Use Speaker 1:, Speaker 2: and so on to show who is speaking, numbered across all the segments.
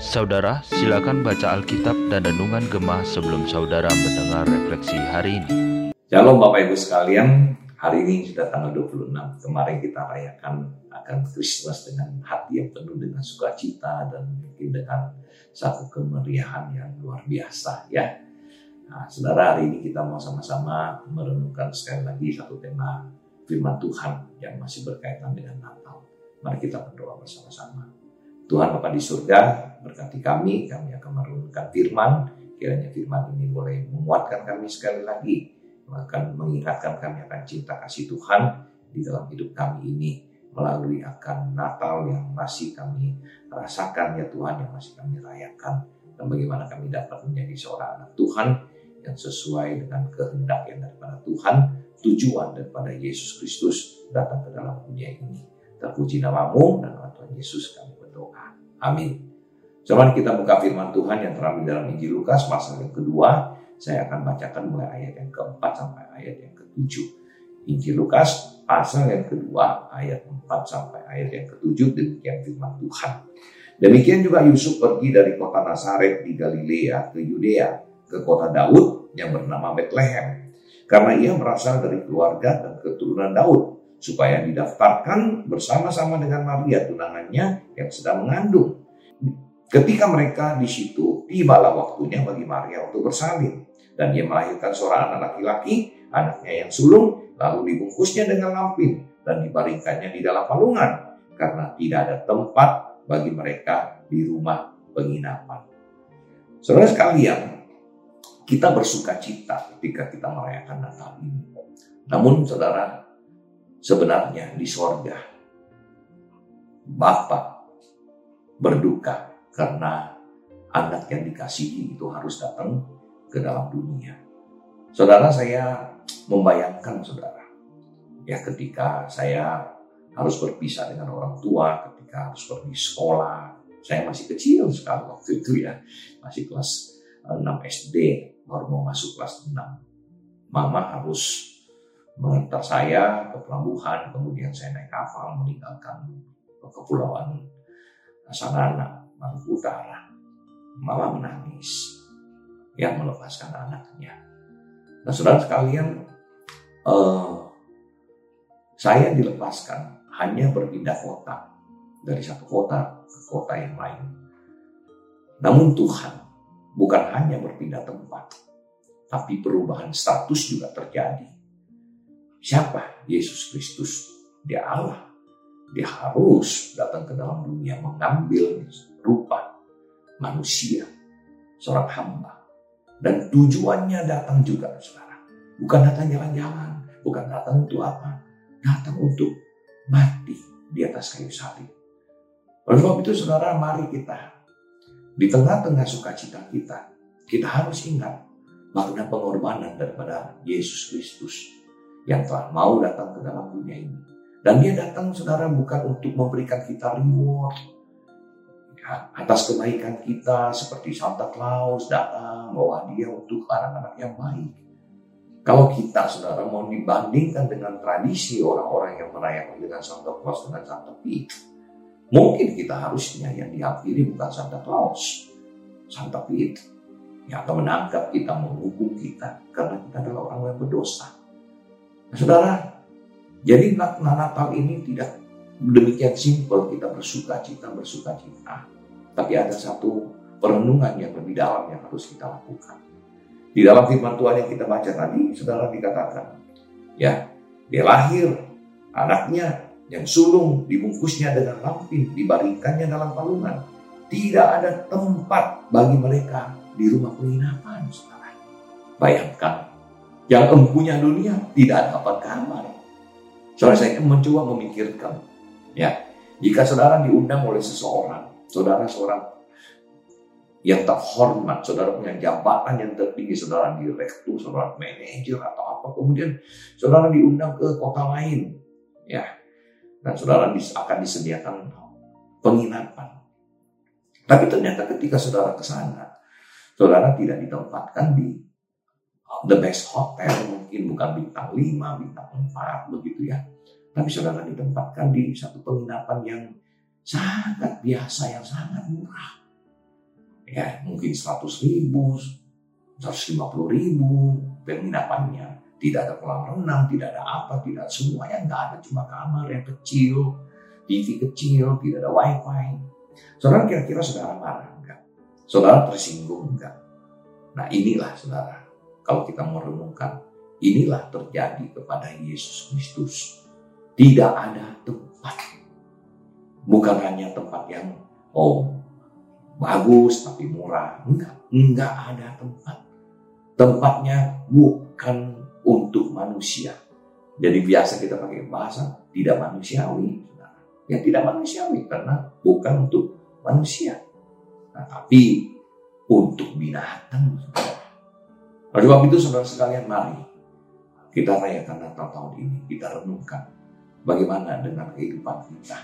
Speaker 1: Saudara, silakan baca Alkitab dan Renungan Gemah sebelum saudara mendengar refleksi hari ini.
Speaker 2: Shalom Bapak Ibu sekalian, hari ini sudah tanggal 26. Kemarin kita rayakan akan Kristus dengan hati yang penuh dengan sukacita dan mungkin dengan satu kemeriahan yang luar biasa ya. Nah, saudara hari ini kita mau sama-sama merenungkan sekali lagi satu tema firman Tuhan yang masih berkaitan dengan Natal. Mari kita berdoa bersama-sama. Tuhan Bapa di surga, berkati kami, kami akan merenungkan firman, kiranya firman ini boleh menguatkan kami sekali lagi, akan mengingatkan kami akan cinta kasih Tuhan di dalam hidup kami ini, melalui akan Natal yang masih kami rasakan ya Tuhan, yang masih kami rayakan, dan bagaimana kami dapat menjadi seorang anak Tuhan yang sesuai dengan kehendak yang daripada Tuhan, tujuan daripada Yesus Kristus datang ke dalam dunia ini. Terpuji namamu dan Tuhan Yesus kami berdoa. Amin. Coba kita buka firman Tuhan yang terambil dalam Injil Lukas pasal yang kedua. Saya akan bacakan mulai ayat yang keempat sampai ayat yang ketujuh. Injil Lukas pasal yang kedua ayat 4 sampai ayat yang ketujuh demikian firman Tuhan. Demikian juga Yusuf pergi dari kota Nazaret di Galilea ke Yudea ke kota Daud yang bernama Bethlehem karena ia berasal dari keluarga dan keturunan Daud supaya didaftarkan bersama-sama dengan Maria tunangannya yang sedang mengandung. Ketika mereka di situ, tibalah waktunya bagi Maria untuk bersalin. Dan dia melahirkan seorang anak laki-laki, anaknya yang sulung, lalu dibungkusnya dengan lampin dan dibaringkannya di dalam palungan. Karena tidak ada tempat bagi mereka di rumah penginapan. Saudara sekalian, kita bersuka cita ketika kita merayakan Natal ini. Namun saudara, sebenarnya di sorga. Bapak berduka karena anak yang dikasihi itu harus datang ke dalam dunia. Saudara saya membayangkan saudara, ya ketika saya harus berpisah dengan orang tua, ketika harus pergi sekolah, saya masih kecil sekali waktu itu ya, masih kelas 6 SD, baru mau masuk kelas 6. Mama harus mengantar saya ke pelabuhan, kemudian saya naik kapal meninggalkan kepulauan Sanana, Maluku Utara. Mama menangis, yang melepaskan anaknya. Nah, saudara sekalian, eh, saya dilepaskan hanya berpindah kota dari satu kota ke kota yang lain. Namun Tuhan bukan hanya berpindah tempat, tapi perubahan status juga terjadi Siapa Yesus Kristus? Dia Allah. Dia harus datang ke dalam dunia mengambil rupa manusia, seorang hamba. Dan tujuannya datang juga, saudara. Bukan datang jalan-jalan, bukan datang untuk apa? Datang untuk mati di atas kayu salib. Oleh sebab itu, saudara, mari kita di tengah-tengah sukacita kita, kita harus ingat makna pengorbanan daripada Yesus Kristus yang telah mau datang ke dalam dunia ini. Dan dia datang saudara bukan untuk memberikan kita reward ya, atas kebaikan kita seperti Santa Claus datang bawa dia untuk anak-anak yang baik. Kalau kita saudara mau dibandingkan dengan tradisi orang-orang yang merayakan dengan Santa Claus dengan Santa Pete, mungkin kita harusnya yang dihampiri bukan Santa Claus, Santa Pete, yang akan menangkap kita, menghukum kita, karena kita adalah orang yang berdosa. Saudara, jadi makna Natal ini tidak demikian simpel kita bersuka cita, bersuka cita. Tapi ada satu perenungan yang lebih dalam yang harus kita lakukan. Di dalam firman Tuhan yang kita baca tadi, saudara dikatakan, ya, dia lahir, anaknya yang sulung dibungkusnya dengan lampin, dibaringkannya dalam palungan. Tidak ada tempat bagi mereka di rumah penginapan, saudara. Bayangkan, yang empunya dunia tidak dapat kamar. Saudara saya mencoba memikirkan, ya, jika saudara diundang oleh seseorang, saudara seorang yang terhormat, saudara punya jabatan yang tertinggi, saudara direktur, saudara manajer atau apa, kemudian saudara diundang ke kota lain, ya, dan saudara akan disediakan penginapan. Tapi ternyata ketika saudara ke sana, saudara tidak ditempatkan di the best hotel mungkin bukan bintang 5, bintang 4 begitu ya. Tapi saudara ditempatkan di satu penginapan yang sangat biasa, yang sangat murah. Ya, mungkin 100 ribu, 150 ribu penginapannya. Tidak ada kolam renang, tidak ada apa, tidak semuanya nggak ada, cuma kamar yang kecil, TV kecil, tidak ada wifi. Saudara kira-kira saudara marah enggak? Saudara tersinggung enggak? Nah inilah saudara, kalau kita mau renungkan, inilah terjadi kepada Yesus Kristus. Tidak ada tempat. Bukan hanya tempat yang, oh bagus tapi murah. Enggak, enggak ada tempat. Tempatnya bukan untuk manusia. Jadi biasa kita pakai bahasa tidak manusiawi. Ya tidak manusiawi karena bukan untuk manusia. Nah, tapi untuk binatang. Oleh sebab itu saudara sekalian mari kita rayakan Natal tahun ini. Kita renungkan bagaimana dengan kehidupan kita.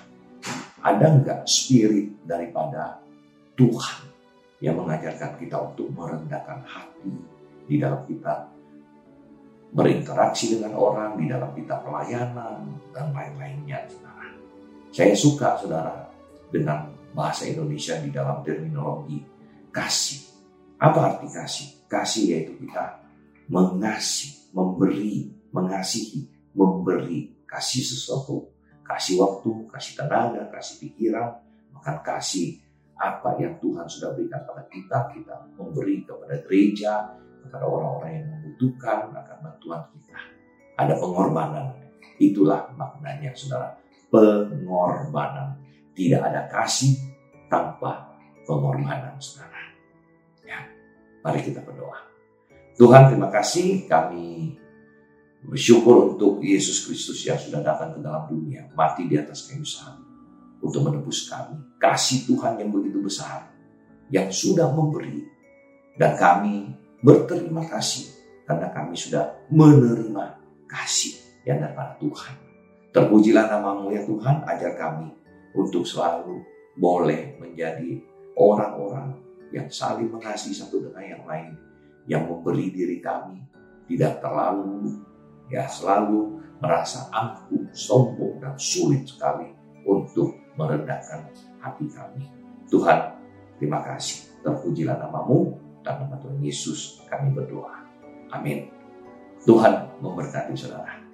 Speaker 2: Ada enggak spirit daripada Tuhan yang mengajarkan kita untuk merendahkan hati di dalam kita berinteraksi dengan orang, di dalam kita pelayanan, dan lain-lainnya, saudara. Saya suka, saudara, dengan bahasa Indonesia di dalam terminologi kasih. Apa arti kasih? Kasih yaitu kita mengasih, memberi, mengasihi, memberi, kasih sesuatu, kasih waktu, kasih tenaga, kasih pikiran, bahkan kasih apa yang Tuhan sudah berikan pada kita, kita memberi kepada gereja, kepada orang-orang yang membutuhkan akan bantuan kita. Ada pengorbanan. Itulah maknanya saudara. Pengorbanan. Tidak ada kasih tanpa pengorbanan saudara. Mari kita berdoa. Tuhan terima kasih kami bersyukur untuk Yesus Kristus yang sudah datang ke dalam dunia. Mati di atas kayu salib untuk menebus kami. Kasih Tuhan yang begitu besar yang sudah memberi dan kami berterima kasih karena kami sudah menerima kasih yang daripada Tuhan. Terpujilah namamu ya Tuhan, ajar kami untuk selalu boleh menjadi orang-orang yang saling mengasihi satu dengan yang lain, yang memberi diri kami tidak terlalu ya selalu merasa angkuh, sombong dan sulit sekali untuk merendahkan hati kami. Tuhan, terima kasih. Terpujilah namamu dan nama Tuhan Yesus kami berdoa. Amin. Tuhan memberkati saudara.